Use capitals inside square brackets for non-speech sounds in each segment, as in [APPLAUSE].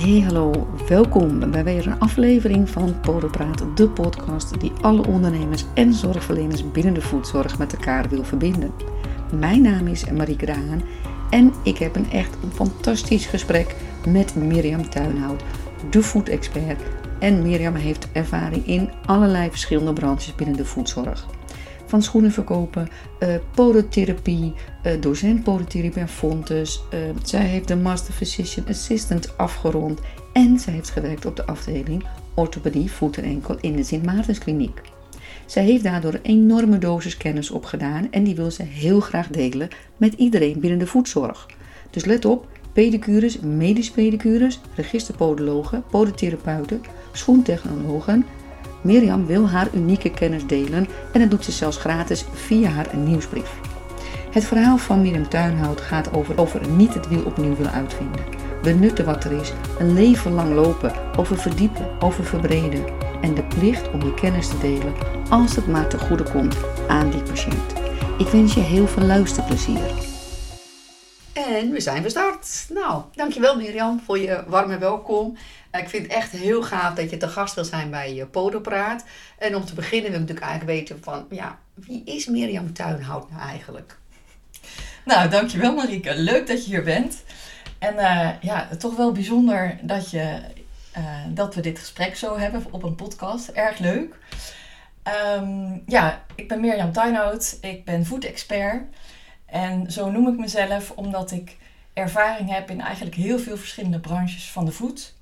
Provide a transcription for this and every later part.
Hey hallo, welkom bij weer een aflevering van Podopraat, de podcast die alle ondernemers en zorgverleners binnen de voedzorg met elkaar wil verbinden. Mijn naam is Marieke Daan en ik heb een echt fantastisch gesprek met Mirjam Tuinhout, de food-expert. En Mirjam heeft ervaring in allerlei verschillende branches binnen de voedzorg van schoenen verkopen, uh, podotherapie, uh, docent podotherapie bij Fontes. Uh, zij heeft de Master Physician Assistant afgerond en zij heeft gewerkt op de afdeling orthopedie, voet en enkel in de Sint Maartenskliniek. Zij heeft daardoor een enorme dosis kennis opgedaan en die wil ze heel graag delen met iedereen binnen de voedzorg. Dus let op, pedicures, medisch pedicures, registerpodologen, podotherapeuten, schoentechnologen, Mirjam wil haar unieke kennis delen en dat doet ze zelfs gratis via haar nieuwsbrief. Het verhaal van Mirjam Tuinhout gaat over, over niet het wiel opnieuw willen uitvinden. Benutten wat er is, een leven lang lopen, over verdiepen, over verbreden en de plicht om je kennis te delen als het maar te goede komt aan die patiënt. Ik wens je heel veel luisterplezier. En we zijn gestart. Nou, dankjewel Mirjam voor je warme welkom. Ik vind het echt heel gaaf dat je te gast wil zijn bij je Podopraat. En om te beginnen wil ik natuurlijk eigenlijk weten van, ja, wie is Mirjam Tuinhout nou eigenlijk? Nou, dankjewel Marieke. Leuk dat je hier bent. En uh, ja, toch wel bijzonder dat, je, uh, dat we dit gesprek zo hebben op een podcast. Erg leuk. Um, ja, ik ben Mirjam Tuinhout. Ik ben food-expert. En zo noem ik mezelf omdat ik ervaring heb in eigenlijk heel veel verschillende branches van de voet.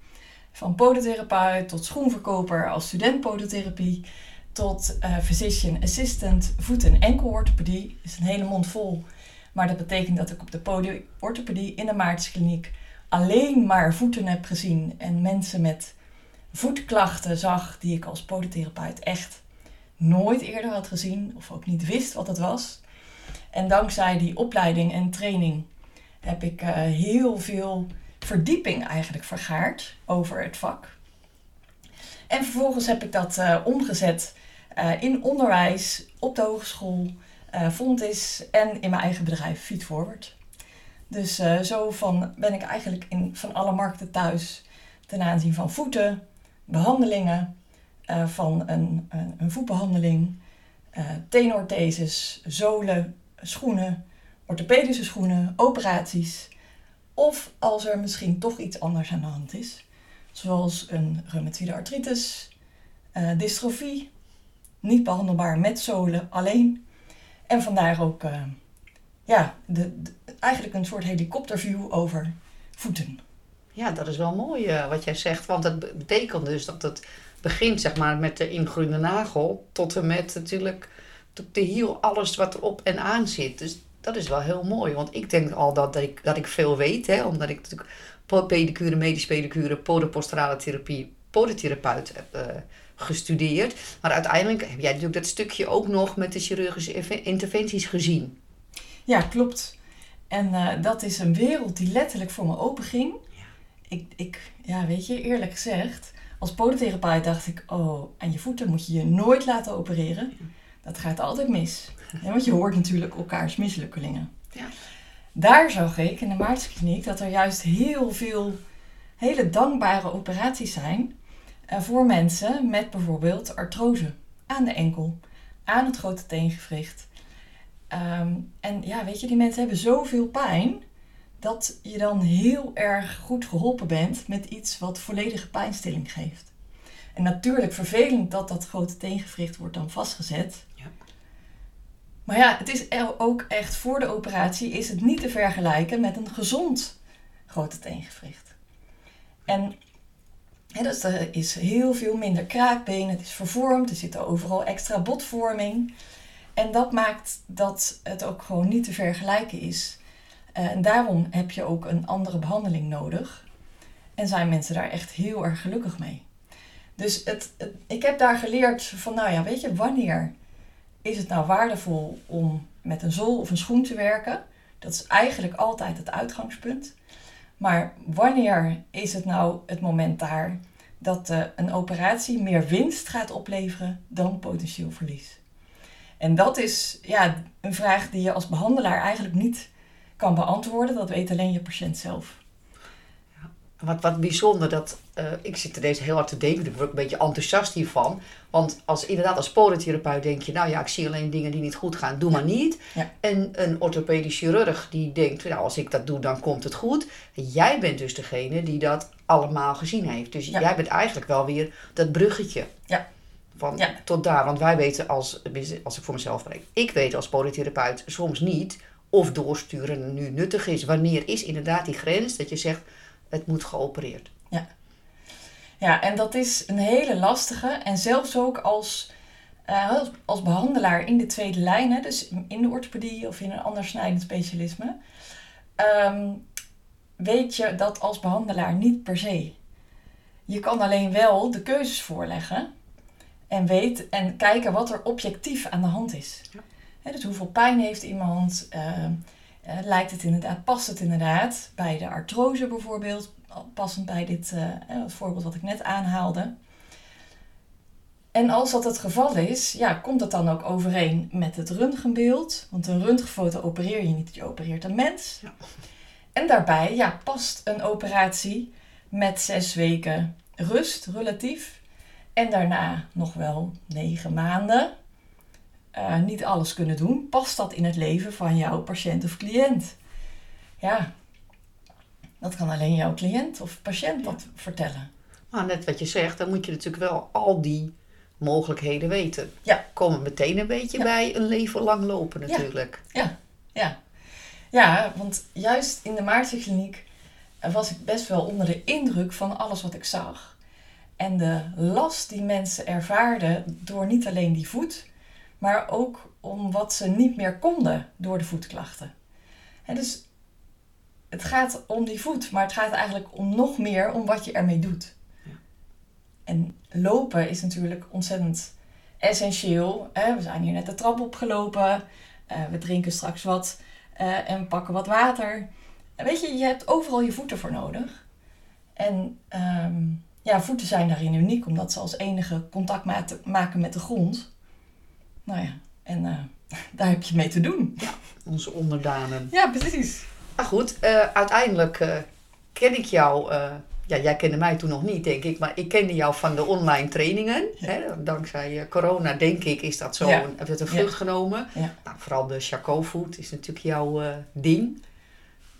Van podotherapeut tot schoenverkoper als student podotherapie tot uh, physician assistant voet- en enkelorthopedie. is een hele mond vol. Maar dat betekent dat ik op de podiorthopedie in de Maartenskliniek alleen maar voeten heb gezien en mensen met voetklachten zag die ik als podotherapeut echt nooit eerder had gezien of ook niet wist wat het was. En dankzij die opleiding en training heb ik uh, heel veel verdieping eigenlijk vergaard over het vak. En vervolgens heb ik dat uh, omgezet uh, in onderwijs, op de hogeschool, uh, Fontis en in mijn eigen bedrijf Feedforward. Dus zo van ben ik eigenlijk in van alle markten thuis ten aanzien van voeten, behandelingen, van een, een, een voetbehandeling, tenortheses, zolen, schoenen, orthopedische schoenen, operaties. Of als er misschien toch iets anders aan de hand is, zoals een reumatoïde artritis, uh, dystrofie, niet behandelbaar met zolen alleen. En vandaar ook uh, ja, de, eigenlijk een soort helikopterview over voeten. Ja, dat is wel mooi uh, wat jij zegt, want dat betekent dus dat het begint zeg maar, met de ingroeiende nagel tot en met natuurlijk de hiel, alles wat erop en aan zit. Dus dat is wel heel mooi. Want ik denk al dat, dat, ik, dat ik veel weet. Hè, omdat ik natuurlijk pedicure, medisch pedicure, podoposturale therapie, podotherapeut heb uh, gestudeerd. Maar uiteindelijk heb jij natuurlijk dat stukje ook nog met de chirurgische interventies gezien. Ja, klopt. En uh, dat is een wereld die letterlijk voor me open ging. Ja. Ik, ik, ja, weet je, eerlijk gezegd, als podotherapeut dacht ik, oh, aan je voeten moet je je nooit laten opereren. Ja. Dat gaat altijd mis. Ja, want je hoort natuurlijk elkaars mislukkelingen. Ja. Daar zag ik in de Maartenskliniek dat er juist heel veel hele dankbare operaties zijn uh, voor mensen met bijvoorbeeld artrose aan de enkel, aan het grote teengewricht. Um, en ja, weet je, die mensen hebben zoveel pijn dat je dan heel erg goed geholpen bent met iets wat volledige pijnstilling geeft. En natuurlijk vervelend dat dat grote teengewricht wordt dan vastgezet. Maar ja, het is ook echt voor de operatie is het niet te vergelijken met een gezond grote teengewricht. En hè, dus er is heel veel minder kraakbeen, het is vervormd, er zit overal extra botvorming. En dat maakt dat het ook gewoon niet te vergelijken is. Uh, en daarom heb je ook een andere behandeling nodig. En zijn mensen daar echt heel erg gelukkig mee. Dus het, ik heb daar geleerd van, nou ja, weet je, wanneer is het nou waardevol om met een zool of een schoen te werken? Dat is eigenlijk altijd het uitgangspunt. Maar wanneer is het nou het moment daar dat uh, een operatie meer winst gaat opleveren dan potentieel verlies? En dat is ja, een vraag die je als behandelaar eigenlijk niet kan beantwoorden. Dat weet alleen je patiënt zelf. wat, wat bijzonder dat eh, ik zit er deze heel hard te denken, ik word een beetje enthousiast hiervan. Want als, inderdaad, als podotherapeut denk je, nou ja, ik zie alleen dingen die niet goed gaan, doe maar niet. Ja. En een orthopedisch chirurg die denkt, nou als ik dat doe, dan komt het goed. jij bent dus degene die dat allemaal gezien heeft. Dus Ja. jij bent eigenlijk wel weer dat bruggetje. Ja. Van Ja. tot daar. Want wij weten als, als ik voor mezelf spreek, ik weet als podotherapeut soms niet of doorsturen nu nuttig is. Wanneer is inderdaad die grens dat je zegt, het moet geopereerd. Ja, en dat is een hele lastige. En zelfs ook als, eh, als, behandelaar in de tweede lijn, hè, dus in de orthopedie of in een ander snijdend specialisme, ehm, weet je dat als behandelaar niet per se. Je kan alleen wel de keuzes voorleggen en, weet, en kijken wat er objectief aan de hand is. Ja. Dus hoeveel pijn heeft iemand? ehm, eh, lijkt het inderdaad, past het inderdaad bij de artrose bijvoorbeeld, passend bij dit eh, het voorbeeld wat ik net aanhaalde. En als dat het geval is, ja, komt dat dan ook overeen met het röntgenbeeld? Want een röntgenfoto opereer je niet, je opereert een mens. Ja. En daarbij ja, past een operatie met zes weken rust relatief. En daarna nog wel negen maanden. eh, niet alles kunnen doen. Past dat in het leven van jouw patiënt of cliënt? Ja, dat kan alleen jouw cliënt of patiënt dat vertellen. Maar net wat je zegt, dan moet je natuurlijk wel al die mogelijkheden weten. Ja. Komen meteen een beetje Ja. bij een leven lang lopen natuurlijk. Ja, ja, want juist in de Maartenkliniek was ik best wel onder de indruk van alles wat ik zag. En de last die mensen ervaarden door niet alleen die voet, maar ook om wat ze niet meer konden door de voetklachten. En dus het gaat om die voet, maar het gaat eigenlijk om nog meer om wat je ermee doet. Ja. En lopen is natuurlijk ontzettend essentieel. Hè? We zijn hier net de trap opgelopen. Eh, we drinken straks wat eh, en pakken wat water. En weet je, je hebt overal je voeten voor nodig. En ehm, ja, voeten zijn daarin uniek, omdat ze als enige contact ma- maken met de grond. Nou ja, en eh, [LAUGHS] daar heb je mee te doen. Onze onderdanen. Ja, precies. Maar goed, eh, uiteindelijk eh, ken ik jou. eh, ja, jij kende mij toen nog niet, denk ik. Maar ik kende jou van de online trainingen. Hè? Dankzij corona, denk ik, is dat zo. Ja. Een, heeft het een vlucht genomen. Ja. Nou, vooral de Charcot Food is natuurlijk jouw ding.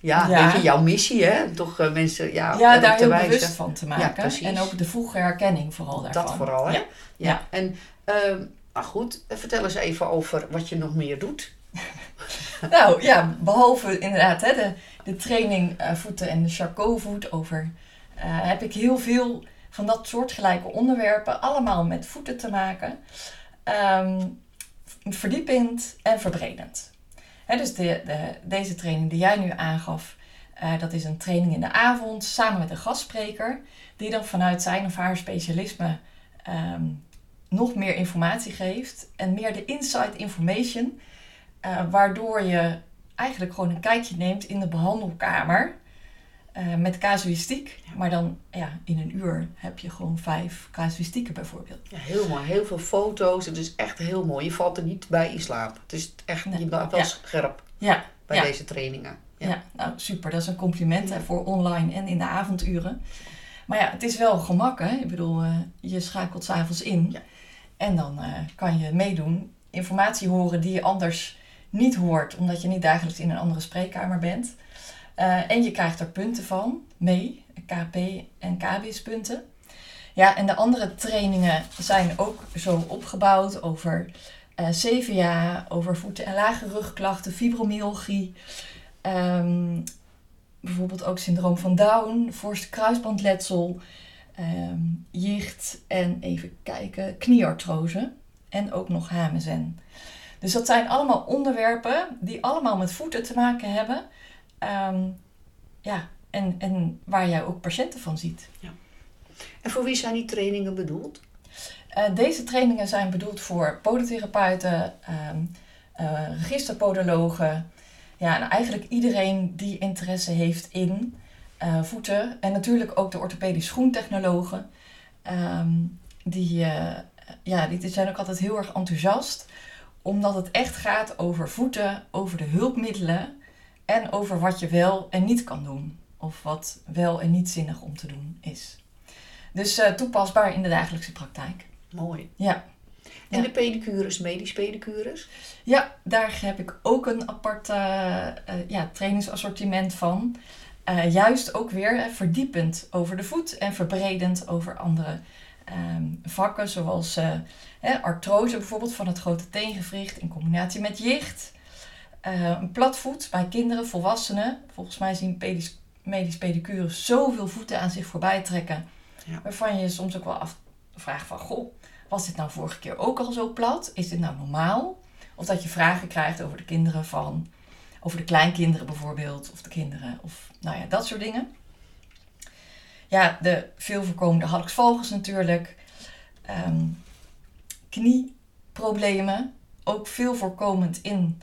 Ja, Ja. je, jouw missie, hè? Toch mensen ja, Ja, daar heel wijzen. bewust van te maken. precies. en ook de vroege herkenning vooral daarvan. Dat vooral, hè? Ja. Ja. Ja. En, ehm maar goed, vertel eens even over wat je nog meer doet. [LAUGHS] Nou ja, behalve inderdaad hè, de, de training eh, voeten en de Charcot voet over, eh, heb ik heel veel van dat soortgelijke onderwerpen, allemaal met voeten te maken. Ehm, verdiepend en verbredend. Dus de, de, deze training die jij nu aangaf, eh, dat is een training in de avond samen met een gastspreker, die dan vanuit zijn of haar specialisme ehm, nog meer informatie geeft en meer de inside information eh, waardoor je eigenlijk gewoon een kijkje neemt in de behandelkamer eh, met casuïstiek. Maar dan ja, in een uur heb je gewoon vijf casuïstieken bijvoorbeeld. Ja, heel mooi. Heel veel foto's. Het is echt heel mooi. Je valt er niet bij in slaap. Het is echt, Nee. je blijft wel Ja. scherp Ja, bij deze trainingen. ja. Nou super. Dat is een compliment hè, voor online en in de avonduren. Maar ja, het is wel gemak hè. Ik bedoel, eh, je schakelt s'avonds in. Ja. En dan kan je meedoen. Informatie horen die je anders niet hoort. Omdat je niet dagelijks in een andere spreekkamer bent. Eh, en je krijgt er punten van mee. KP en KBIS punten. Ja, en de andere trainingen zijn ook zo opgebouwd over eh CVA, over voeten- en lage rugklachten, fibromyalgie. ehm, bijvoorbeeld ook syndroom van Down, voorste kruisbandletsel, ehm, jicht en even kijken, knieartrose en ook nog HMSN. Dus dat zijn allemaal onderwerpen die allemaal met voeten te maken hebben. Ehm, ja, en, en waar jij ook patiënten van ziet. En voor wie zijn die trainingen bedoeld? Eh, deze trainingen zijn bedoeld voor podotherapeuten, eh, registerpodologen. Ja, en eigenlijk iedereen die interesse heeft in eh, voeten. En natuurlijk ook de orthopedisch schoentechnologen. Ehm, die, ja, die zijn ook altijd heel erg enthousiast. Omdat het echt gaat over voeten, over de hulpmiddelen. En over wat je wel en niet kan doen. of wat wel en niet zinnig om te doen is. Dus eh, toepasbaar in de dagelijkse praktijk. Mooi. Ja. En Ja. de pedicures, medisch pedicures? Ja, daar heb ik ook een apart eh, ja, trainingsassortiment van. Juist ook weer verdiepend over de voet en verbredend over andere ehm, vakken, zoals hè, artrose bijvoorbeeld van het grote teengewricht in combinatie met jicht. Eh, een platvoet bij kinderen, volwassenen. Volgens mij zien pedis, medisch pedicures zoveel voeten aan zich voorbij trekken. Ja. Waarvan je je soms ook wel afvraagt van, goh, was dit nou vorige keer ook al zo plat? Is dit nou normaal? Of dat je vragen krijgt over de kinderen van, over de kleinkinderen bijvoorbeeld, of de kinderen, of nou ja, dat soort dingen. Ja, de veel voorkomende halksvogels natuurlijk. Ehm, knieproblemen, ook veel voorkomend in,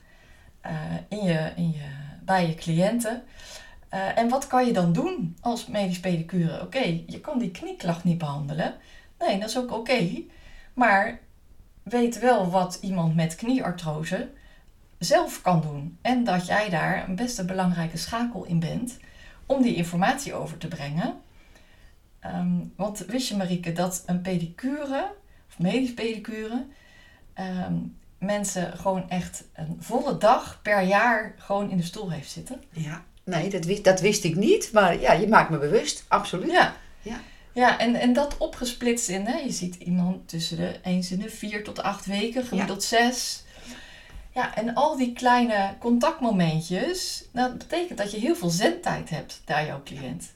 eh, in je, in je, bij je cliënten. Eh, en wat kan je dan doen als medisch pedicure? Oké, je kan die knieklacht niet behandelen. Nee, dat is ook oké. Maar weet wel wat iemand met knieartrose zelf kan doen. En dat jij daar een best een belangrijke schakel in bent om die informatie over te brengen. Ehm, want wist je, Marieke, dat een pedicure, of medisch pedicure, ehm, mensen gewoon echt een volle dag per jaar gewoon in de stoel heeft zitten? Ja. Nee, dat wist, dat wist ik niet. Maar ja, je maakt me bewust. Absoluut. Ja. Ja. Ja, en, en dat opgesplitst in, hè, je ziet iemand tussen de eens in de vier tot acht weken, gemiddeld zes. Ja, en al die kleine contactmomentjes, nou, dat betekent dat je heel veel zendtijd hebt naar jouw cliënt.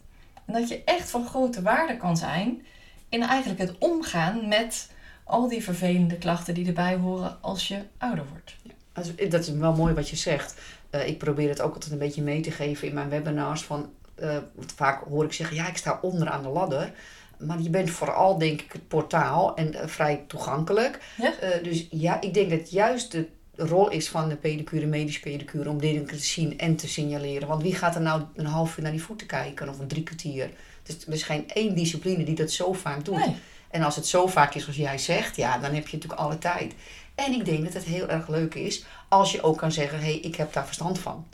En dat je echt van grote waarde kan zijn in eigenlijk het omgaan met al die vervelende klachten die erbij horen als je ouder wordt. Dat is, dat is wel mooi wat je zegt. Eh, ik probeer het ook altijd een beetje mee te geven in mijn webinars. Van, eh, vaak hoor ik zeggen, ja, ik sta onderaan de ladder. Maar je bent vooral, denk ik, het portaal en eh, vrij toegankelijk. Ja. Dus ja, ik denk dat juist de rol is van de pedicure, medisch pedicure, om dingen te zien en te signaleren. Want wie gaat er nou een half uur naar die voeten kijken of een drie kwartier? Dus er is geen één discipline die dat zo vaak doet. Nee. En als het zo vaak is als jij zegt, ja, dan heb je natuurlijk alle tijd. En ik denk dat het heel erg leuk is als je ook kan zeggen, hé, hey, ik heb daar verstand van.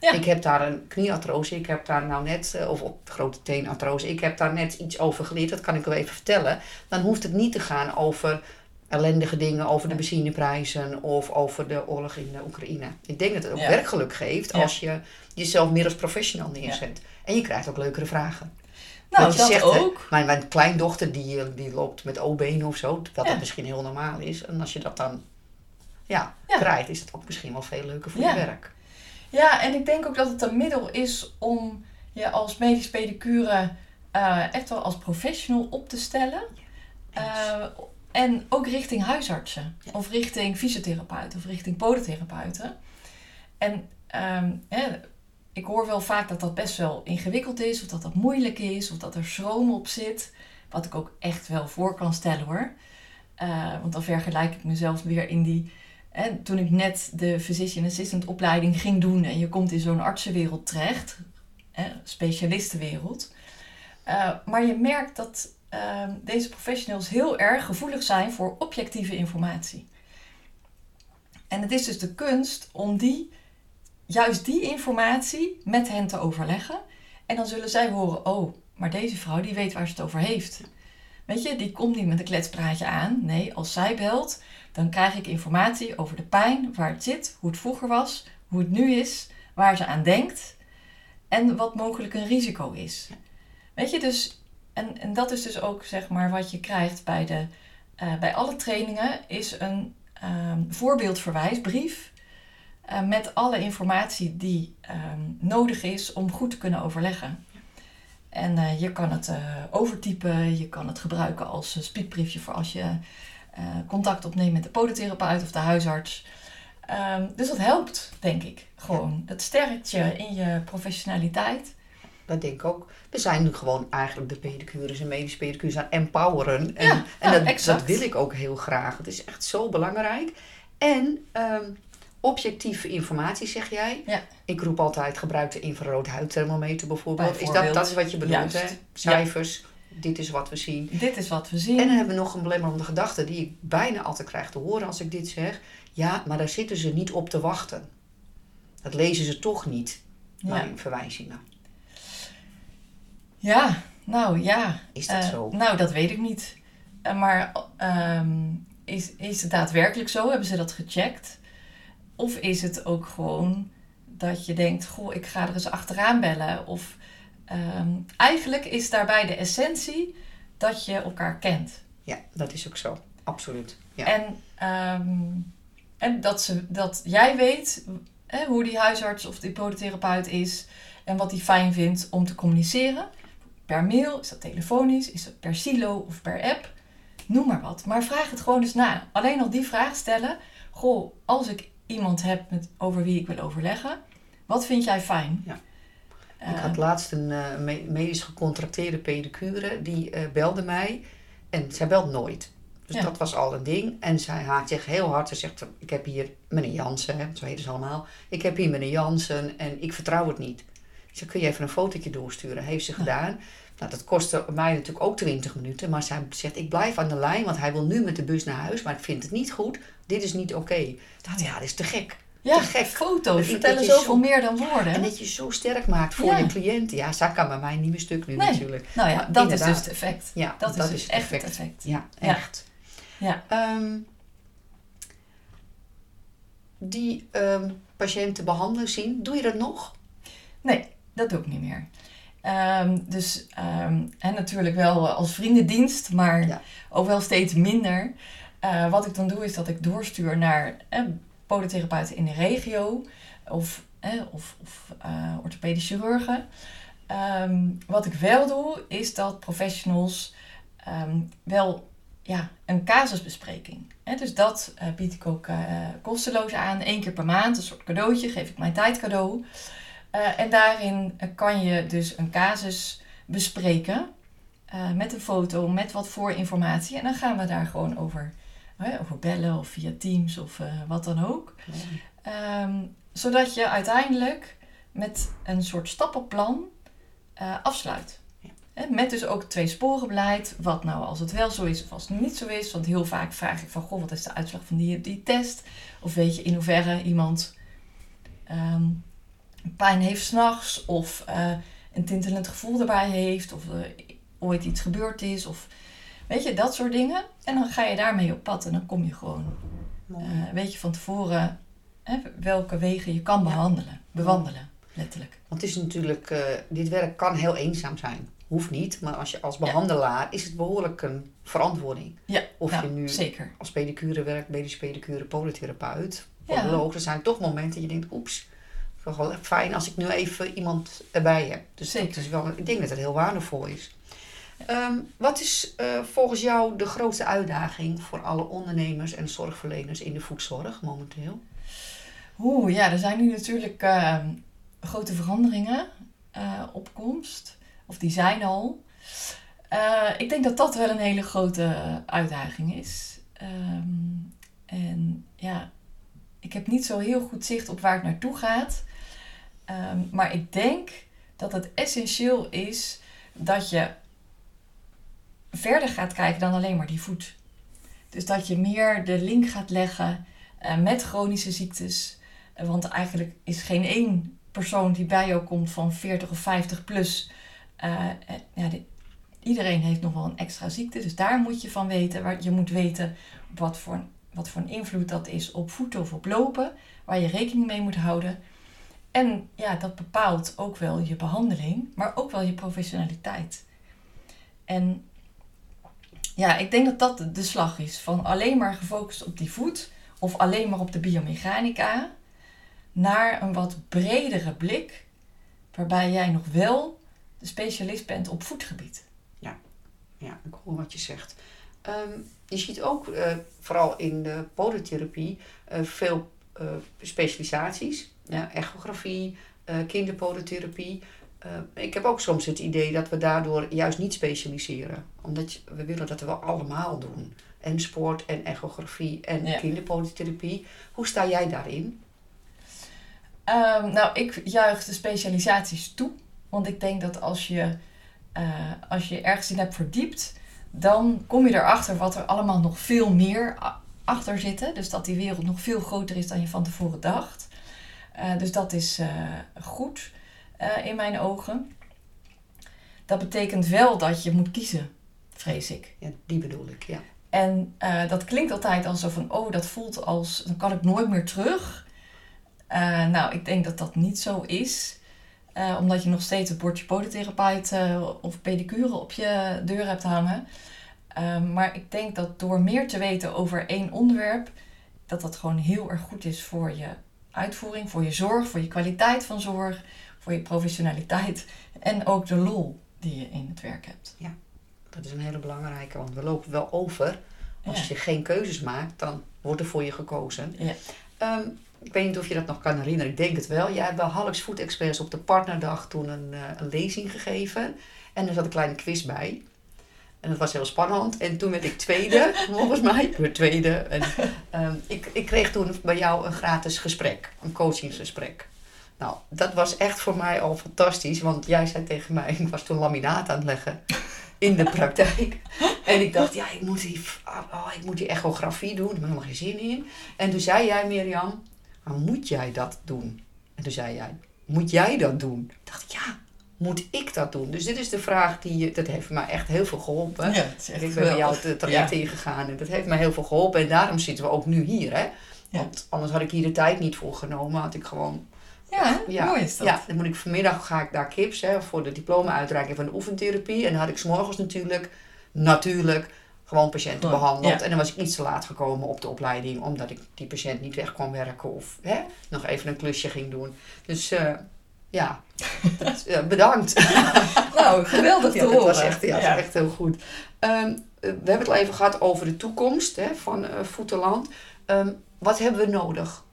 Ja. Ik heb daar een knieartrose, ik heb daar nou net, eh, of op grote teenartrose, ik heb daar net iets over geleerd, dat kan ik wel even vertellen. Dan hoeft het niet te gaan over ellendige dingen, over de benzineprijzen of over de oorlog in de Oekraïne. Ik denk dat het ook Ja. werkgeluk geeft als je jezelf meer als professional neerzet. En je krijgt ook leukere vragen. Nou, je dat zegt, hè, ook. Mijn, mijn kleindochter die, eh, die loopt met O-benen of zo, dat dat misschien heel normaal is. En als je dat dan ja, krijgt, is het ook misschien wel veel leuker voor je werk. Ja, en ik denk ook dat het een middel is om je als medisch pedicure eh, echt wel als professional op te stellen. En ook richting huisartsen, Ja. of richting fysiotherapeuten, of richting podotherapeuten. En ehm, hè, ik hoor wel vaak dat dat best wel ingewikkeld is, of dat dat moeilijk is, of dat er schroom op zit. Wat ik ook echt wel voor kan stellen hoor. Eh, want dan vergelijk ik mezelf weer in die en toen ik net de physician assistant opleiding ging doen en je komt in zo'n artsenwereld terecht, hè, specialistenwereld. Eh, maar je merkt dat eh, deze professionals heel erg gevoelig zijn voor objectieve informatie. En het is dus de kunst om die, juist die informatie met hen te overleggen. En dan zullen zij horen, oh, maar deze vrouw die weet waar ze het over heeft. Weet je, die komt niet met een kletspraatje aan. Nee, als zij belt, dan krijg ik informatie over de pijn, waar het zit, hoe het vroeger was, hoe het nu is, waar ze aan denkt en wat mogelijk een risico is. Weet je, dus, en, en dat is dus ook zeg maar wat je krijgt bij, de, eh, bij alle trainingen, is een ehm, voorbeeldverwijsbrief eh, met alle informatie die ehm, nodig is om goed te kunnen overleggen. En eh, je kan het overtypen, je kan het gebruiken als eh, speakbriefje voor als je contact opneemt met de podotherapeut of de huisarts. Ehm, dus dat helpt, denk ik, gewoon. Het sterkt je in je professionaliteit. Dat denk ik ook. We zijn nu gewoon eigenlijk de pedicures en medische pedicures aan empoweren. En, Ja, en ja, dat, dat wil ik ook heel graag. Het is echt zo belangrijk. En ehm, objectieve informatie, zeg jij. Ja. Ik roep altijd, gebruik de infrarood huidthermometer bijvoorbeeld. Is dat, dat is wat je bedoelt, Juist. hè? Cijfers, dit is wat we zien. Dit is wat we zien. En dan hebben we nog een belemmerende gedachte die ik bijna altijd krijg te horen als ik dit zeg. Ja, maar daar zitten ze niet op te wachten. Dat lezen ze toch niet, mijn verwijzingen. Ja, nou ja. Is dat Eh, zo? Nou, dat weet ik niet. Eh, maar ehm, is, is het daadwerkelijk zo? Hebben ze dat gecheckt? Of is het ook gewoon dat je denkt, goh, ik ga er eens achteraan bellen? Of ehm, eigenlijk is daarbij de essentie dat je elkaar kent. Ja, dat is ook zo. Absoluut. Ja. En, ehm, en dat, ze, dat jij weet hè, hoe die huisarts of die podotherapeut is en wat hij fijn vindt om te communiceren. Per mail, is dat telefonisch, is dat per silo of per app, noem maar wat. Maar vraag het gewoon eens na. Alleen al die vraag stellen. Goh, als ik iemand heb met, over wie ik wil overleggen, wat vind jij fijn? Ja. Eh, Ik had laatst een eh, me- medisch gecontracteerde pedicure, die eh, belde mij en zij belt nooit. Dus Ja. dat was al een ding. En zij haakt zich heel hard. Ze zegt, ik heb hier meneer Jansen, hè, zo heten ze allemaal. Ik heb hier meneer Jansen en ik vertrouw het niet. Zeg, kun je even een fotootje doorsturen? Heeft ze gedaan. Nou, dat kostte mij natuurlijk ook 20 minuten. Maar zij zegt, ik blijf aan de lijn, want hij wil nu met de bus naar huis. Maar ik vind het niet goed. Dit is niet oké. Dacht, ja, dit is te gek. ja, te gek. foto's Dat- vertellen dat zoveel zo- meer dan woorden. En dat je zo sterk maakt voor Ja. je cliënt. Ja, zij kan bij mij niet meer stuk nu Nee. natuurlijk. nou ja, Maar dat is dus het effect. Ja, Dat, is dus het echt het effect. Ja, echt. Ja. Ehm, die ehm, patiënten behandelen zien, doe je dat nog? Nee, dat doe ik niet meer. Ehm, dus, ehm, en natuurlijk wel als vriendendienst, maar Ja. ook wel steeds minder. Eh, wat ik dan doe is dat ik doorstuur naar eh, podotherapeuten in de regio of, eh, of, of eh, orthopedische chirurgen. Ehm, wat ik wel doe is dat professionals ehm, wel ja, een casusbespreking. Hè, dus dat eh, bied ik ook eh, kosteloos aan. Eén keer per maand, een soort cadeautje, geef ik mijn tijd cadeau. Eh, en daarin kan je dus een casus bespreken eh, met een foto, met wat voorinformatie. En dan gaan we daar gewoon over, hè, over bellen of via Teams of eh, wat dan ook. Ehm, zodat je uiteindelijk met een soort stappenplan afsluit. Met dus ook twee sporen beleid. Wat nou als het wel zo is of als het niet zo is. Want heel vaak vraag ik van, goh, wat is de uitslag van die, die test? Of weet je in hoeverre iemand ehm, pijn heeft s'nachts of eh, een tintelend gevoel erbij heeft of er ooit iets gebeurd is of weet je, dat soort dingen. En dan ga je daarmee op pad en dan kom je gewoon, eh, weet je van tevoren hè, welke wegen je kan behandelen, bewandelen, letterlijk. Want het is natuurlijk, eh, dit werk kan heel eenzaam zijn. Hoeft niet, maar als je als behandelaar is het behoorlijk een verantwoording. Ja, Of je nu zeker. als pedicure werkt, medisch pedicure, podotherapeut, Ja. podoloog. Er zijn toch momenten dat je denkt, oeps, wel fijn als ik nu even iemand erbij heb. Dus Zeker. dat is wel, ik denk dat het heel waardevol is. Ehm, wat is eh, volgens jou de grootste uitdaging voor alle ondernemers en zorgverleners in de voedzorg momenteel? Oeh, ja, er zijn nu natuurlijk eh, grote veranderingen eh, op komst. Of die zijn al. Eh, ik denk dat dat wel een hele grote uitdaging is. Ehm, en ja, ik heb niet zo heel goed zicht op waar het naartoe gaat. Ehm, maar ik denk dat het essentieel is dat je verder gaat kijken dan alleen maar die voet. Dus dat je meer de link gaat leggen eh, met chronische ziektes. Eh, want eigenlijk is geen één persoon die bij jou komt van 40 of 50 plus. eh, ja, de- iedereen heeft nog wel een extra ziekte. Dus daar moet je van weten. Waar, je moet weten wat voor, wat voor een invloed dat is op voeten of op lopen. Waar je rekening mee moet houden. En ja, dat bepaalt ook wel je behandeling, maar ook wel je professionaliteit. En ja, ik denk dat dat de- slag is. Van alleen maar gefocust op die voet of alleen maar op de biomechanica. Naar een wat bredere blik. Waarbij jij nog wel de specialist bent op voetgebied. Ja, ik hoor wat je zegt. Ehm, je ziet ook, eh, vooral in de podotherapie, eh, veel eh, specialisaties. Ja, echografie, eh kinderpodotherapie. Eh, ik heb ook soms het idee dat we daardoor juist niet specialiseren. Omdat je- we willen dat we allemaal doen. En sport en echografie en Ja. kinderpodotherapie. Hoe sta jij daarin? Ehm, nou, ik juich de specialisaties toe. Want ik denk dat als je, eh, als je ergens in hebt verdiept, dan kom je erachter wat er allemaal nog veel meer achter zit. Dus dat die wereld nog veel groter is dan je van tevoren dacht. Eh, dus dat is eh, goed eh, in mijn ogen. dat betekent wel dat je moet kiezen, vrees ik. Ja, die bedoel ik, ja. En dat klinkt altijd alsof van, oh, dat voelt als, dan kan ik nooit meer terug. Nou, ik denk dat dat niet zo is. Omdat je nog steeds het bordje podotherapeut of pedicure op je deur hebt hangen. Ehm, maar ik denk dat door meer te weten over één onderwerp, dat dat gewoon heel erg goed is voor je uitvoering, voor je zorg, voor je kwaliteit van zorg, voor je professionaliteit en ook de lol die je in het werk hebt. Ja, dat is een hele belangrijke, want we lopen wel over. Als je geen keuzes maakt, dan wordt er voor je gekozen. Ja. Ehm, ik weet niet of je dat nog kan herinneren, ik denk het wel. Jij hebt bij Hallex Food Express op de partnerdag toen een, uh, een lezing gegeven. En er zat een kleine quiz bij. En dat was heel spannend. En toen werd ik tweede, [LAUGHS] volgens mij. Ik werd tweede. En, ehm, ik, ik kreeg toen bij jou een gratis gesprek, een coachingsgesprek. Nou, dat was echt voor mij al fantastisch, want jij zei tegen mij, [LAUGHS] ik was toen laminaat aan het leggen in de praktijk. En ik dacht, ja, ik moet die, oh, ik moet die echografie doen, ik heb er helemaal geen zin in. En toen zei jij, Mirjam, maar moet jij dat doen? En toen zei jij, moet jij dat doen? Ik dacht, ja, moet ik dat doen? Dus dit is de vraag die je, dat heeft me echt heel veel geholpen. Ja, ik ben bij jou het traject ja. ingegaan en dat heeft me heel veel geholpen. En daarom zitten we ook nu hier, hè? Want anders had ik hier de tijd niet voor genomen. Had ik gewoon ja, ja, mooi is dat. Ja, dan moet ik vanmiddag ga ik daar kips hè, voor de diploma-uitreiking van de oefentherapie. En dan had ik s'morgens natuurlijk, natuurlijk, gewoon patiënten behandeld. En dan was ik iets te laat gekomen op de opleiding, omdat ik die patiënt niet weg kon werken of hè, nog even een klusje ging doen. Dus uh, ja, bedankt. [LAUGHS] nou, geweldig te ja, horen. Dat was echt, ja, echt heel goed. Um, we hebben het al even gehad over de toekomst hè, van uh, Voeterland. Um, wat hebben we nodig?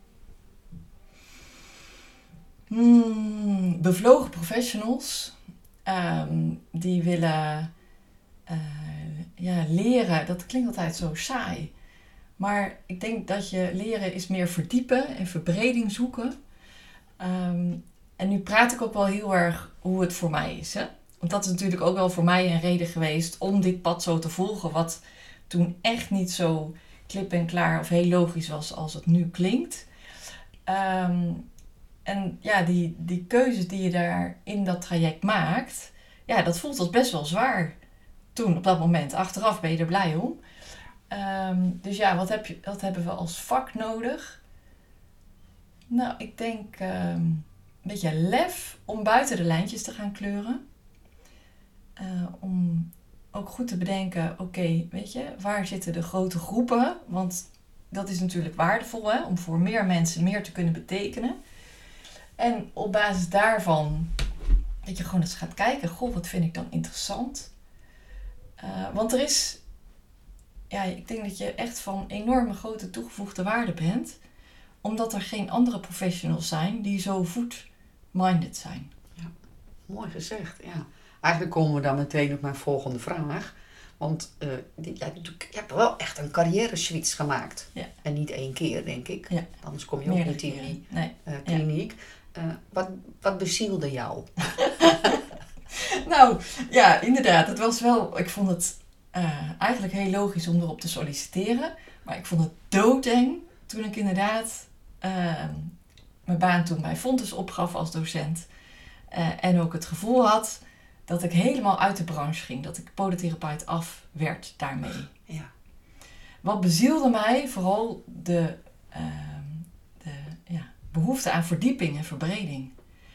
Hmm, bevlogen professionals um, die willen uh, ja, leren. Dat klinkt altijd zo saai. Maar ik denk dat je leren is meer verdiepen en verbreding zoeken. Um, en nu praat ik ook wel heel erg hoe het voor mij is. Hè? Want dat is natuurlijk ook wel voor mij een reden geweest om dit pad zo te volgen. Wat toen echt niet zo klip en klaar of heel logisch was als het nu klinkt. Um, en ja, die, die keuzes die je daar in dat traject maakt, ja, dat voelt als best wel zwaar. Toen, op dat moment. Achteraf ben je er blij om. Um, dus ja, wat, heb je, wat hebben we als vak nodig? Nou, ik denk een beetje lef om buiten de lijntjes te gaan kleuren. Uh, om ook goed te bedenken, oké, weet je, waar zitten de grote groepen? Want dat is natuurlijk waardevol, hè, om voor meer mensen meer te kunnen betekenen. En op basis daarvan dat je gewoon eens gaat kijken, goh, wat vind ik dan interessant? Uh, want er is, ja, ik denk dat je echt van enorme grote toegevoegde waarde bent, omdat er geen andere professionals zijn die zo food-minded zijn. Ja, mooi gezegd, ja. Eigenlijk komen we dan meteen op mijn volgende vraag. Want uh, ja, je hebt wel echt een carrière switch gemaakt. Ja. En niet één keer, denk ik. Ja. Anders kom je ook niet in die nee. uh, kliniek. Ja. Uh, wat, wat bezielde jou? [LAUGHS] nou, ja, inderdaad. Het was wel... Ik vond het eigenlijk heel logisch om erop te solliciteren. Maar ik vond het doodeng toen ik inderdaad uh, mijn baan toen bij Fontes opgaf als docent. en ook het gevoel had dat ik helemaal uit de branche ging. Dat ik podotherapeut af werd daarmee. Ja. Wat bezielde mij vooral de, de ja, behoefte aan verdieping en verbreding.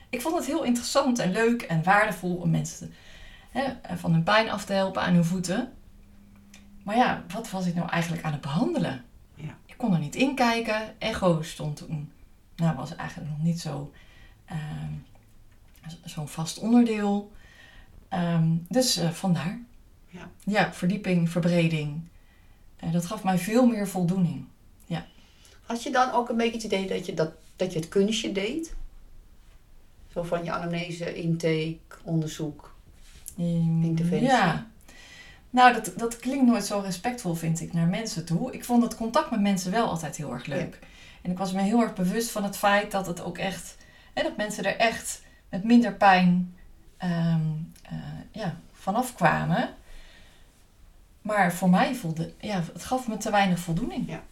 Ik vond het heel interessant en leuk en waardevol om mensen hè, van hun pijn af te helpen aan hun voeten. Maar ja, wat was ik nou eigenlijk aan het behandelen? Ja. Ik kon er niet in kijken. Echo stond toen, nou was eigenlijk nog niet zo uh, zo'n vast onderdeel. Um, dus uh, vandaar. Ja. ja, verdieping, verbreding. Uh, dat gaf mij veel meer voldoening. Ja. Had je dan ook een beetje het idee dat je, dat, dat je het kunstje deed? Zo van je anamnese, intake, onderzoek, um, interventie? Ja. Nou, dat, dat klinkt nooit zo respectvol, vind ik, naar mensen toe. Ik vond het contact met mensen wel altijd heel erg leuk. Ja. En ik was me heel erg bewust van het feit dat het ook echt... Hè, dat mensen er echt met minder pijn um, uh, ja, vanaf kwamen. Maar voor mij voelde... Ja, het gaf me te weinig voldoening. Ja.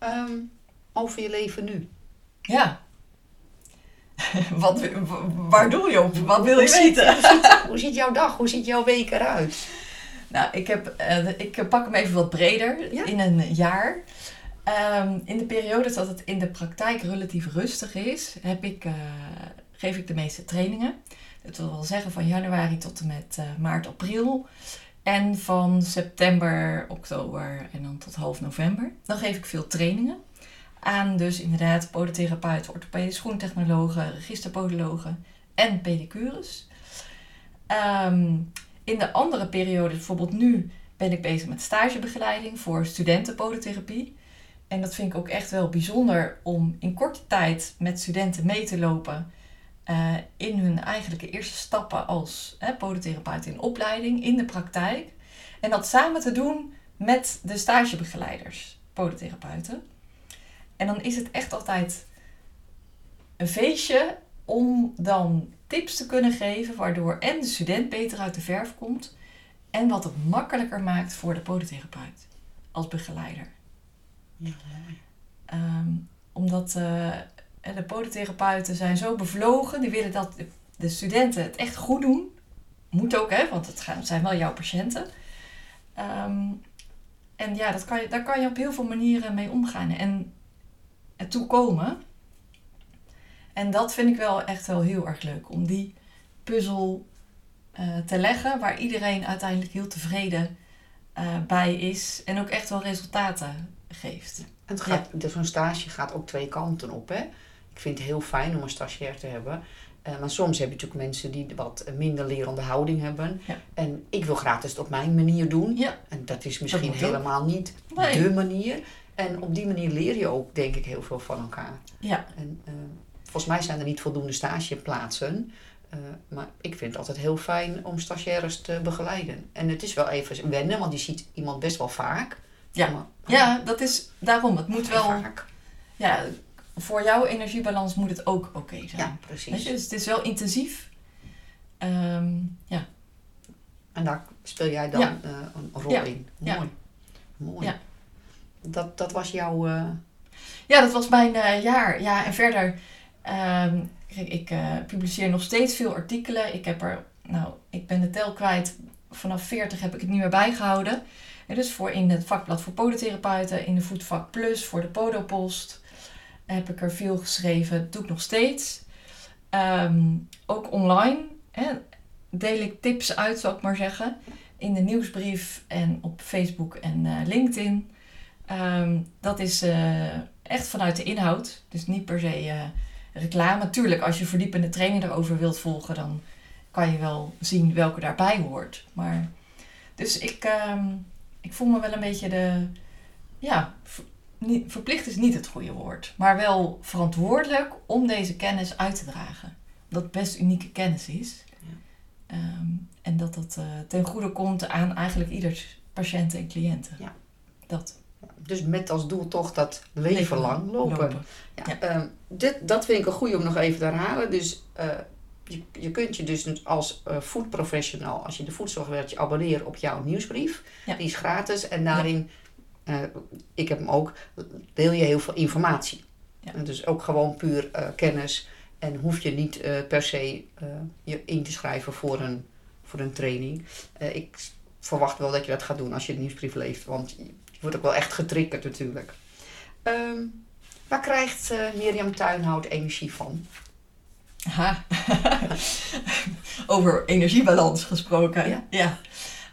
ja. Um, over je leven nu. Ja. [LAUGHS] Wat, waar doe je op? Wat wil je Hoe ziet- weten? Hoe ziet, hoe ziet jouw dag, hoe ziet jouw week eruit? Nou, ik, heb, eh, ik pak hem even wat breder Ja. in een jaar. Ehm, in de periode dat het in de praktijk relatief rustig is, heb ik, eh, geef ik de meeste trainingen. Dat wil wel zeggen van januari tot en met eh, maart, april. En van september, oktober en dan tot half november. Dan geef ik veel trainingen aan dus inderdaad podotherapeuten, orthopedisch schoentechnologen, registerpodologen en pedicures. Ehm, in de andere periode, bijvoorbeeld nu, ben ik bezig met stagebegeleiding voor studentenpodotherapie. En dat vind ik ook echt wel bijzonder om in korte tijd met studenten mee te lopen eh, in hun eigenlijke eerste stappen als hè, podotherapeut in opleiding, in de praktijk. En dat samen te doen met de stagebegeleiders, podotherapeuten. En dan is het echt altijd een feestje om dan tips te kunnen geven, waardoor en de student beter uit de verf komt en wat het makkelijker maakt voor de podotherapeut als begeleider. Ehm, omdat eh, de podotherapeuten zijn zo bevlogen, die willen dat de- de studenten het echt goed doen. Moet ook, hè, want het zijn wel jouw patiënten. Ehm, en ja, dat kan je, daar kan je op heel veel manieren mee omgaan en ertoe komen. En dat vind ik wel echt wel heel erg leuk, om die puzzel eh, te leggen waar iedereen uiteindelijk heel tevreden eh, bij is en ook echt wel resultaten geeft. En het gaat, dus Zo'n stage gaat ook twee kanten op. Hè? Ik vind het heel fijn om een stagiair te hebben. Eh, maar soms heb je natuurlijk mensen die wat minder lerende houding hebben. Ja. En ik wil gratis het op mijn manier doen. Ja. En dat is misschien ook. helemaal niet Nee. de manier. En op die manier leer je ook, denk ik, heel veel van elkaar. Ja, En, eh, volgens mij zijn er niet voldoende stageplaatsen. Eh, maar ik vind het altijd heel fijn om stagiaires te begeleiden. En het is wel even wennen, want je ziet iemand best wel vaak. Ja. Ja dat is daarom. Het moet wel, Vaak. ja, voor jouw energiebalans moet het ook oké zijn. Ja, precies. je, dus het is wel intensief. Ehm, ja. En daar speel jij dan Ja. eh, een rol Ja. in. Ja. Mooi. Mooi. Dat, dat was jouw... eh, ja, dat was mijn eh, jaar. Ja, en verder, ehm, ik publiceer nog steeds veel artikelen. Ik heb er, nou, ik ben de tel kwijt. Vanaf 40 heb ik het niet meer bijgehouden. Dus voor in het vakblad voor podotherapeuten, in de Voetvak Plus, voor de Podopost, heb ik er veel geschreven. Doe ik nog steeds. Ehm, ook online deel ik tips uit, zal ik maar zeggen. In de nieuwsbrief en op Facebook en eh, LinkedIn. Ehm, dat is eh, echt vanuit de inhoud. Dus niet per se eh, reclame. Tuurlijk, als je verdiepende training erover wilt volgen, dan kan je wel zien welke daarbij hoort. Maar, dus ik, ehm, ik voel me wel een beetje de. Ja, ver- niet, verplicht is niet het goede woord. Maar wel verantwoordelijk om deze kennis uit te dragen. Dat het best unieke kennis is. Ja. Ehm, en dat dat eh, ten goede komt aan eigenlijk ieders patiënten en cliënten. Ja. Dat. dus met als doel toch dat leven lang lopen. Ja, Ja. ehm, dit, dat vind ik een goede om nog even te herhalen. Dus eh, je, je kunt je dus als eh food professional, als je de voedzorg werkt, je abonneren op jouw nieuwsbrief. Ja. Die is gratis en daarin, eh, ik heb hem ook, deel je heel veel informatie. Ja. Dus ook gewoon puur eh, kennis en hoef je niet per se je in te schrijven voor een, voor een training. Ik verwacht wel dat je dat gaat doen als je de nieuwsbrief leest, want je wordt ook wel echt getriggerd natuurlijk. Ehm, waar krijgt Mirjam Tuinhout energie van? Ha. [LAUGHS] Over energiebalans gesproken. Ja.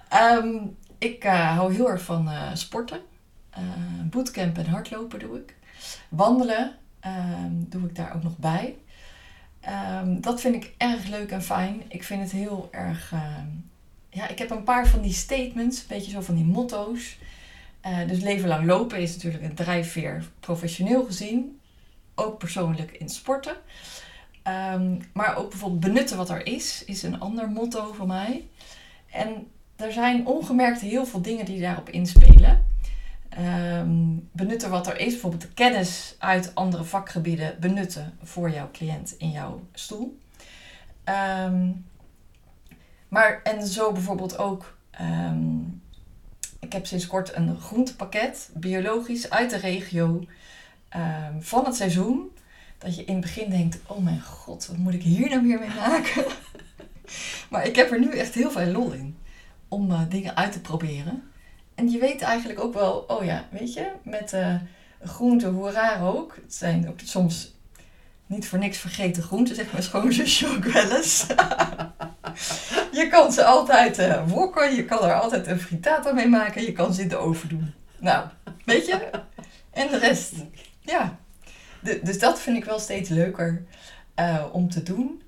Ehm, ik eh, hou heel erg van eh, sporten. Eh bootcamp en hardlopen doe ik. Wandelen ehm, doe ik daar ook nog bij. Ehm, dat vind ik erg leuk en fijn. Ik vind het heel erg. ja, ik heb een paar van die statements, een beetje zo van die motto's. Dus leven lang lopen is natuurlijk een drijfveer, professioneel gezien. Ook persoonlijk in sporten. Ehm, maar ook bijvoorbeeld benutten wat er is, is een ander motto van mij. En er zijn ongemerkt heel veel dingen die daarop inspelen. Ehm, benutten wat er is, bijvoorbeeld de kennis uit andere vakgebieden benutten voor jouw cliënt in jouw stoel. Ehm, maar en zo bijvoorbeeld ook, ik heb sinds kort een groentepakket, biologisch, uit de regio, van het seizoen. Dat je in het begin denkt: oh mijn god, wat moet ik hier nou weer mee maken? [LAUGHS] maar ik heb er nu echt heel veel lol in om eh, dingen uit te proberen. En je weet eigenlijk ook wel, oh ja, weet je, met uh, groenten, hoe raar ook. Het zijn ook soms niet voor niks vergeten groenten, zegt mijn schoonzusje ook wel eens. [LAUGHS] je kan ze altijd uh, wokken, je kan er altijd een frittata mee maken, je kan ze in de oven doen. Nou, weet je? En de rest, ja. Dus dat vind ik wel steeds leuker uh, om te doen.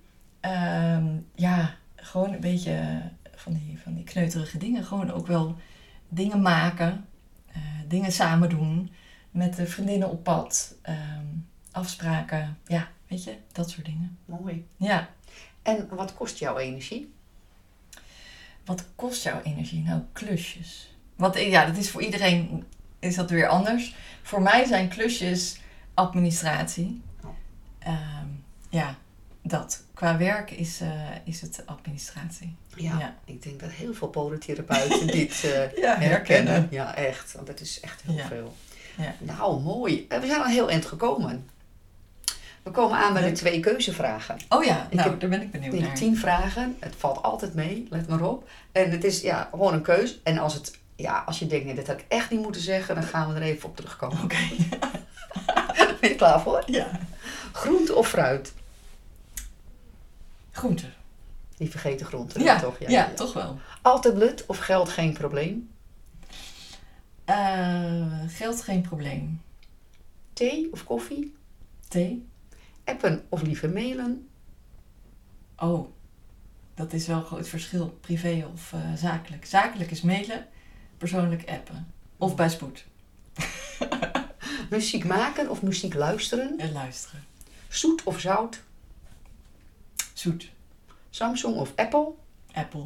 Uh, ja, gewoon een beetje van die, van die kneuterige dingen. Gewoon ook wel dingen maken, uh, dingen samen doen, met de vriendinnen op pad, ehm, afspraken, ja, weet je, dat soort dingen. Mooi. Ja. En wat kost jouw energie? Wat kost jouw energie? Nou, klusjes. Wat, ja, dat is voor iedereen is dat weer anders. Voor mij zijn klusjes administratie. Oh. Ehm, ja, dat. Qua werk is, uh, is het administratie. Ja, Ja. ik denk dat heel veel podotherapeuten [LAUGHS] dit eh, Ja, herkennen. Ja, echt. Want dat is echt heel Ja. veel. Ja. Nou, mooi. Eh, We zijn al heel eind gekomen. We komen aan bij de twee keuzevragen. Oh ja, nou, heb- daar ben ik benieuwd naar. tien vragen. Het valt altijd mee, let maar op. En het is ja, gewoon een keus. En als, het, ja, als je denkt, nee, dat had ik echt niet moeten zeggen, dan gaan we er even op terugkomen. Oké. [LAUGHS] [LAUGHS] Ben je klaar voor? Ja. Groente of fruit? Groente. Die vergeten groenten Ja, toch? ja, toch wel. Altijd blut of geld geen probleem? Eh, geld geen probleem. Thee of koffie? Thee? Appen of liever mailen? Oh, dat is wel een groot verschil. Privé of eh, zakelijk. Zakelijk is mailen, persoonlijk appen. Of bij spoed. [LAUGHS] Muziek maken of muziek luisteren? En luisteren. Zoet of zout? Zoet. Samsung of Apple? Apple.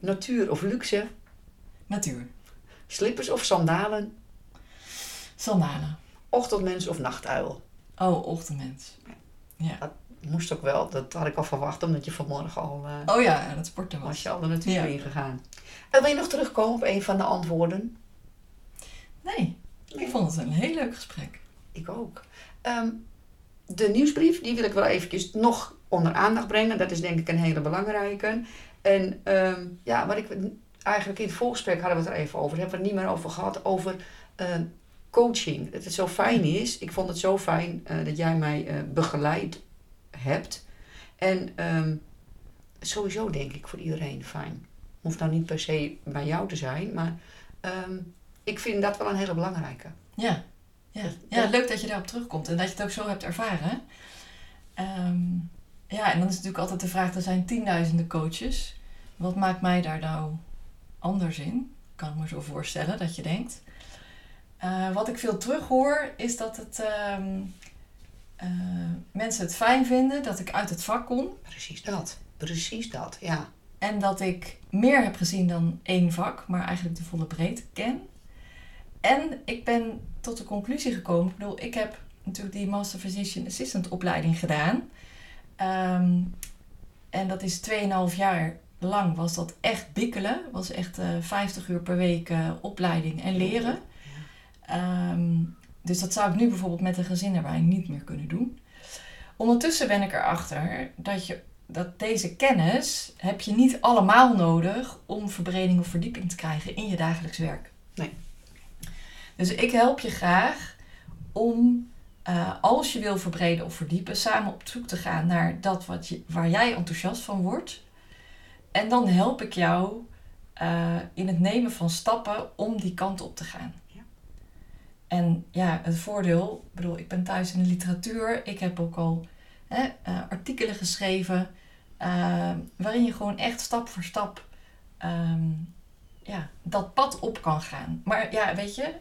Natuur of luxe? Natuur. Slippers of sandalen? Sandalen. Ochtendmens of nachtuil? Oh, ochtendmens. Ja. Moest ook wel, dat had ik al verwacht, omdat je vanmorgen al, eh, Oh ja, dat sporten was was. je al de natuur Ja. ingegaan. En wil je nog terugkomen op een van de antwoorden? Nee, ik vond het een heel leuk gesprek. Ik ook. Ehm, de nieuwsbrief, die wil ik wel eventjes nog onder aandacht brengen. Dat is denk ik een hele belangrijke. En ehm, ja, wat ik eigenlijk in het voorgesprek hadden we het er even over. Hebben we het niet meer over gehad. Over eh, coaching. Dat het zo fijn is. Ik vond het zo fijn eh, dat jij mij eh, begeleid hebt. En ehm, sowieso denk ik voor iedereen fijn. Hoeft nou niet per se bij jou te zijn. Maar ehm, ik vind dat wel een hele belangrijke. Ja. Ja. ja, leuk dat je daarop terugkomt en dat je het ook zo hebt ervaren. Ehm, ja, en dan is natuurlijk altijd de vraag, er zijn tienduizenden coaches. Wat maakt mij daar nou anders in? Kan ik me zo voorstellen dat je denkt. Eh, wat ik veel terug hoor, is dat het, ehm, eh, mensen het fijn vinden dat ik uit het vak kom. Precies dat. Precies dat, ja. En dat ik meer heb gezien dan één vak, maar eigenlijk de volle breedte ken. En ik ben tot de conclusie gekomen. Ik bedoel, ik heb natuurlijk die Master Physician Assistant opleiding gedaan. Ehm, en dat is 2,5 jaar lang was dat echt bikkelen. Was echt eh 50 uur per week eh, opleiding en leren. Ehm, dus dat zou ik nu bijvoorbeeld met een gezin erbij niet meer kunnen doen. Ondertussen ben ik erachter dat, je, dat deze kennis heb je niet allemaal nodig om verbreding of verdieping te krijgen in je dagelijks werk. Nee. Dus ik help je graag om, eh, als je wil verbreden of verdiepen, samen op zoek te gaan naar dat wat je, waar jij enthousiast van wordt. En dan help ik jou eh, in het nemen van stappen om die kant op te gaan. Ja. En ja, het voordeel, ik bedoel, ik ben thuis in de literatuur. Ik heb ook al hè, eh, artikelen geschreven waarin je gewoon echt stap voor stap ehm, ja, dat pad op kan gaan. Maar ja, weet je,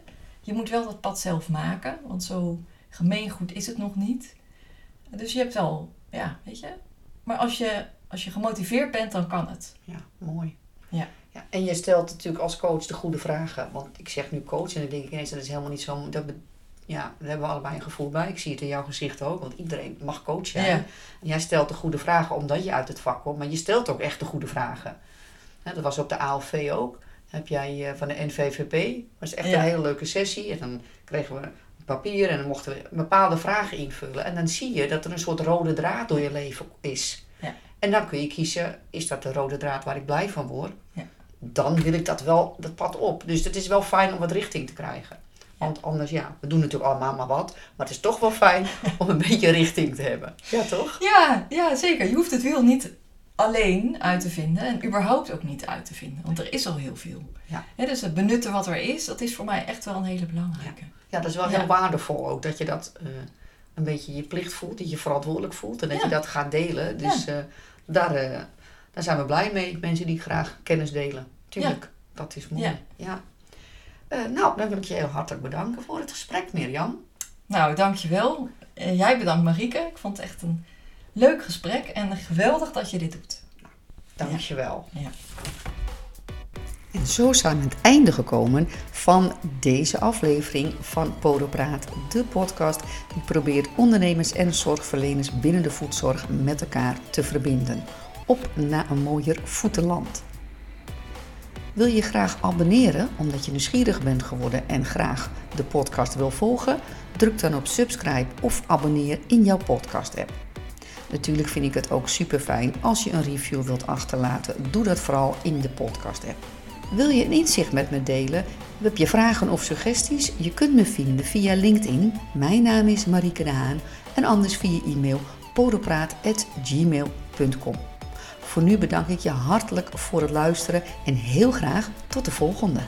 je moet wel dat pad zelf maken, want zo gemeengoed is het nog niet. Dus je hebt wel, ja, weet je. Maar als je, als je gemotiveerd bent, dan kan het. Ja, mooi. Ja. ja. En je stelt natuurlijk als coach de goede vragen. Want ik zeg nu coach en dan denk ik ineens, dat is helemaal niet zo... Dat, ja, daar hebben we allebei een gevoel bij. Ik zie het in jouw gezicht ook, want iedereen mag coach zijn. Ja. En jij stelt de goede vragen omdat je uit het vak komt, maar je stelt ook echt de goede vragen. Dat was op de ALV ook. Heb jij eh, van de NVVP, was echt Ja. een hele leuke sessie. En dan kregen we papier en dan mochten we bepaalde vragen invullen. En dan zie je dat er een soort rode draad door je leven is. Ja. En dan kun je kiezen, is dat de rode draad waar ik blij van word? Ja. Dan wil ik dat wel, dat pad op. Dus het is wel fijn om wat richting te krijgen. Want anders, ja, we doen natuurlijk allemaal maar wat. Maar het is toch wel fijn [LAUGHS] om een beetje richting te hebben. Ja, toch? Ja, ja, zeker. Je hoeft het wiel niet alleen uit te vinden en überhaupt ook niet uit te vinden. Want er is al heel veel. Ja. Dus het benutten wat er is, dat is voor mij echt wel een hele belangrijke. Ja, dat is wel Ja. heel waardevol ook. Dat je dat eh, een beetje je plicht voelt. Dat je verantwoordelijk voelt. En dat je dat gaat delen. Dus eh, daar, eh, daar zijn we blij mee. Mensen die graag kennis delen. Tuurlijk, dat is mooi. Ja. Nou, dan wil ik je heel hartelijk bedanken voor het gesprek, Mirjam. Nou, dankjewel. Eh, jij bedankt Marieke. Ik vond het echt een leuk gesprek en geweldig dat je dit doet. Dank je wel. Ja. En zo zijn we aan het einde gekomen van deze aflevering van Podopraat, de podcast die probeert ondernemers en zorgverleners binnen de voedzorg met elkaar te verbinden. Op naar een mooier voetenland. Wil je graag abonneren omdat je nieuwsgierig bent geworden en graag de podcast wil volgen? Druk dan op subscribe of abonneer in jouw podcast app. Natuurlijk vind ik het ook super fijn als je een review wilt achterlaten. Doe dat vooral in de podcast app. Wil je een inzicht met me delen? Heb je vragen of suggesties? Je kunt me vinden via LinkedIn. Mijn naam is Marieke de Haan. En anders via e-mail podopraat.gmail.com. Voor nu bedank ik je hartelijk voor het luisteren en heel graag tot de volgende.